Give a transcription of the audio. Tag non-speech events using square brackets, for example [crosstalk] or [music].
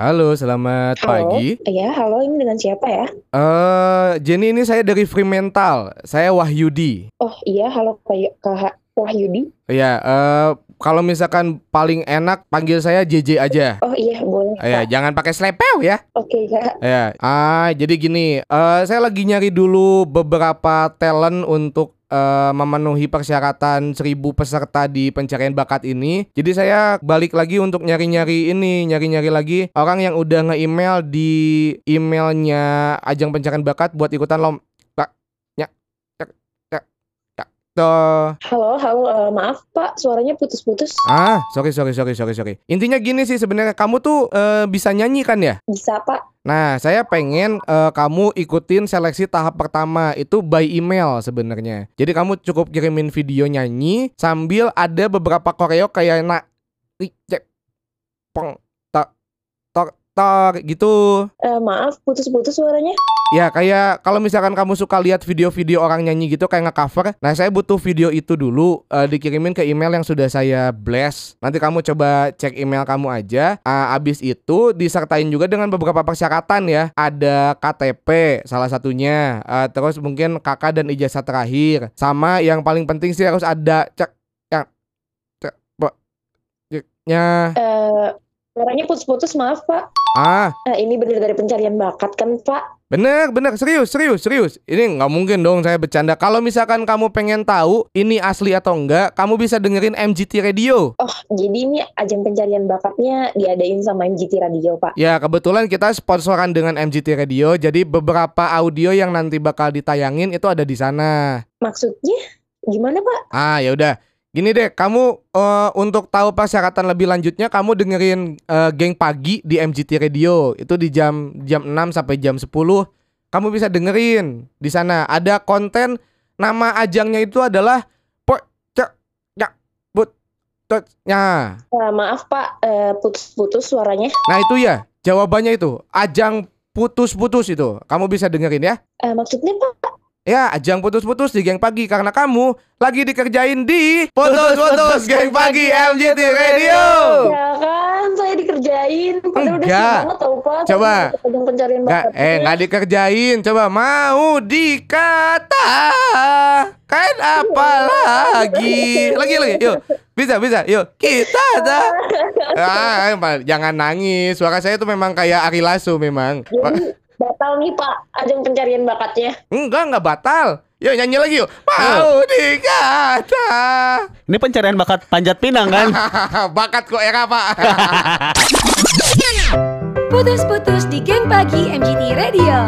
Halo, selamat Halo. pagi. Iya, halo ini dengan siapa ya? Eh, Jenny ini saya dari Free Mental. Saya Wahyudi. Oh iya, halo Kak Wahyudi. Ya, eh kalau misalkan paling enak panggil saya JJ aja. Oh iya, boleh Ya, jangan pakai slepeu ya. Oke Kak. Ya. Ah, jadi gini, eh saya lagi nyari dulu beberapa talent untuk eh, memenuhi persyaratan 1000 peserta di pencarian bakat ini. Jadi saya balik lagi untuk nyari-nyari ini, nyari-nyari lagi orang yang udah nge-email di emailnya ajang pencarian bakat buat ikutan lomba. Ya, ya, ya, tuh. Halo, halo. eh, maaf Pak, suaranya putus-putus. Ah, sorry, sorry, sorry, sorry, sorry. Intinya gini sih sebenarnya kamu tuh eh, bisa nyanyi kan ya? Bisa Pak? Nah, saya pengen eh, kamu ikutin seleksi tahap pertama itu by email sebenarnya. Jadi kamu cukup kirimin video nyanyi sambil ada beberapa koreo kayak nak ri, cek, tok gitu. Eh, maaf, putus-putus suaranya. Ya kayak kalau misalkan kamu suka lihat video-video orang nyanyi gitu kayak nge-cover. Nah, saya butuh video itu dulu eh, dikirimin ke email yang sudah saya blast. Nanti kamu coba cek email kamu aja. Ah, abis itu disertain juga dengan beberapa persyaratan ya. Ada KTP salah satunya. Eh, terus mungkin kakak dan ijazah terakhir. Sama yang paling penting sih harus ada cek yang cek. Eh, suaranya putus-putus, maaf Pak. Ah, Eh, ini bener dari pencarian bakat kan Pak? Bener, bener, serius, serius, serius. Ini nggak mungkin dong saya bercanda. Kalau misalkan kamu pengen tahu ini asli atau enggak, kamu bisa dengerin MGT Radio. Oh, jadi ini ajang pencarian bakatnya diadain sama MGT Radio Pak. Ya, kebetulan kita sponsoran dengan MGT Radio, jadi beberapa audio yang nanti bakal ditayangin itu ada di sana. Maksudnya gimana Pak? Ah, ya udah. Gini deh, kamu eh, untuk tahu persyaratan lebih lanjutnya, kamu dengerin eh, Geng Pagi di MGT Radio. Itu di jam jam 6 sampai jam 10. Kamu bisa dengerin di sana. Ada konten nama ajangnya itu adalah ya. Eh, maaf Pak, putus-putus suaranya. Nah, itu ya jawabannya itu. Ajang putus-putus itu. Kamu bisa dengerin ya. Eh, maksudnya Pak? Ya, ajang putus-putus di Geng Pagi karena kamu lagi dikerjain di Putus-putus Geng Pagi MGT Radio. Ya kan, saya dikerjain. Padahal udah Enggak. siap banget tau Pak. Coba. Saya Ajang pencarian Nggak, bakat. eh nggak dikerjain. Coba mau dikata kan apa lagi? Lagi lagi. Yuk. Bisa bisa. Yuk. Kita dah. [laughs] Ah, jangan nangis. Suara saya tuh memang kayak Ari Lasso memang. Jadi batal nih Pak ajang pencarian bakatnya. Enggak, enggak batal. Yuk nyanyi lagi yuk. Mau dikata. Ini pencarian bakat panjat pinang kan? [laughs] Bakat kok era, Pak. [laughs] Putus-putus di geng pagi MGT Radio.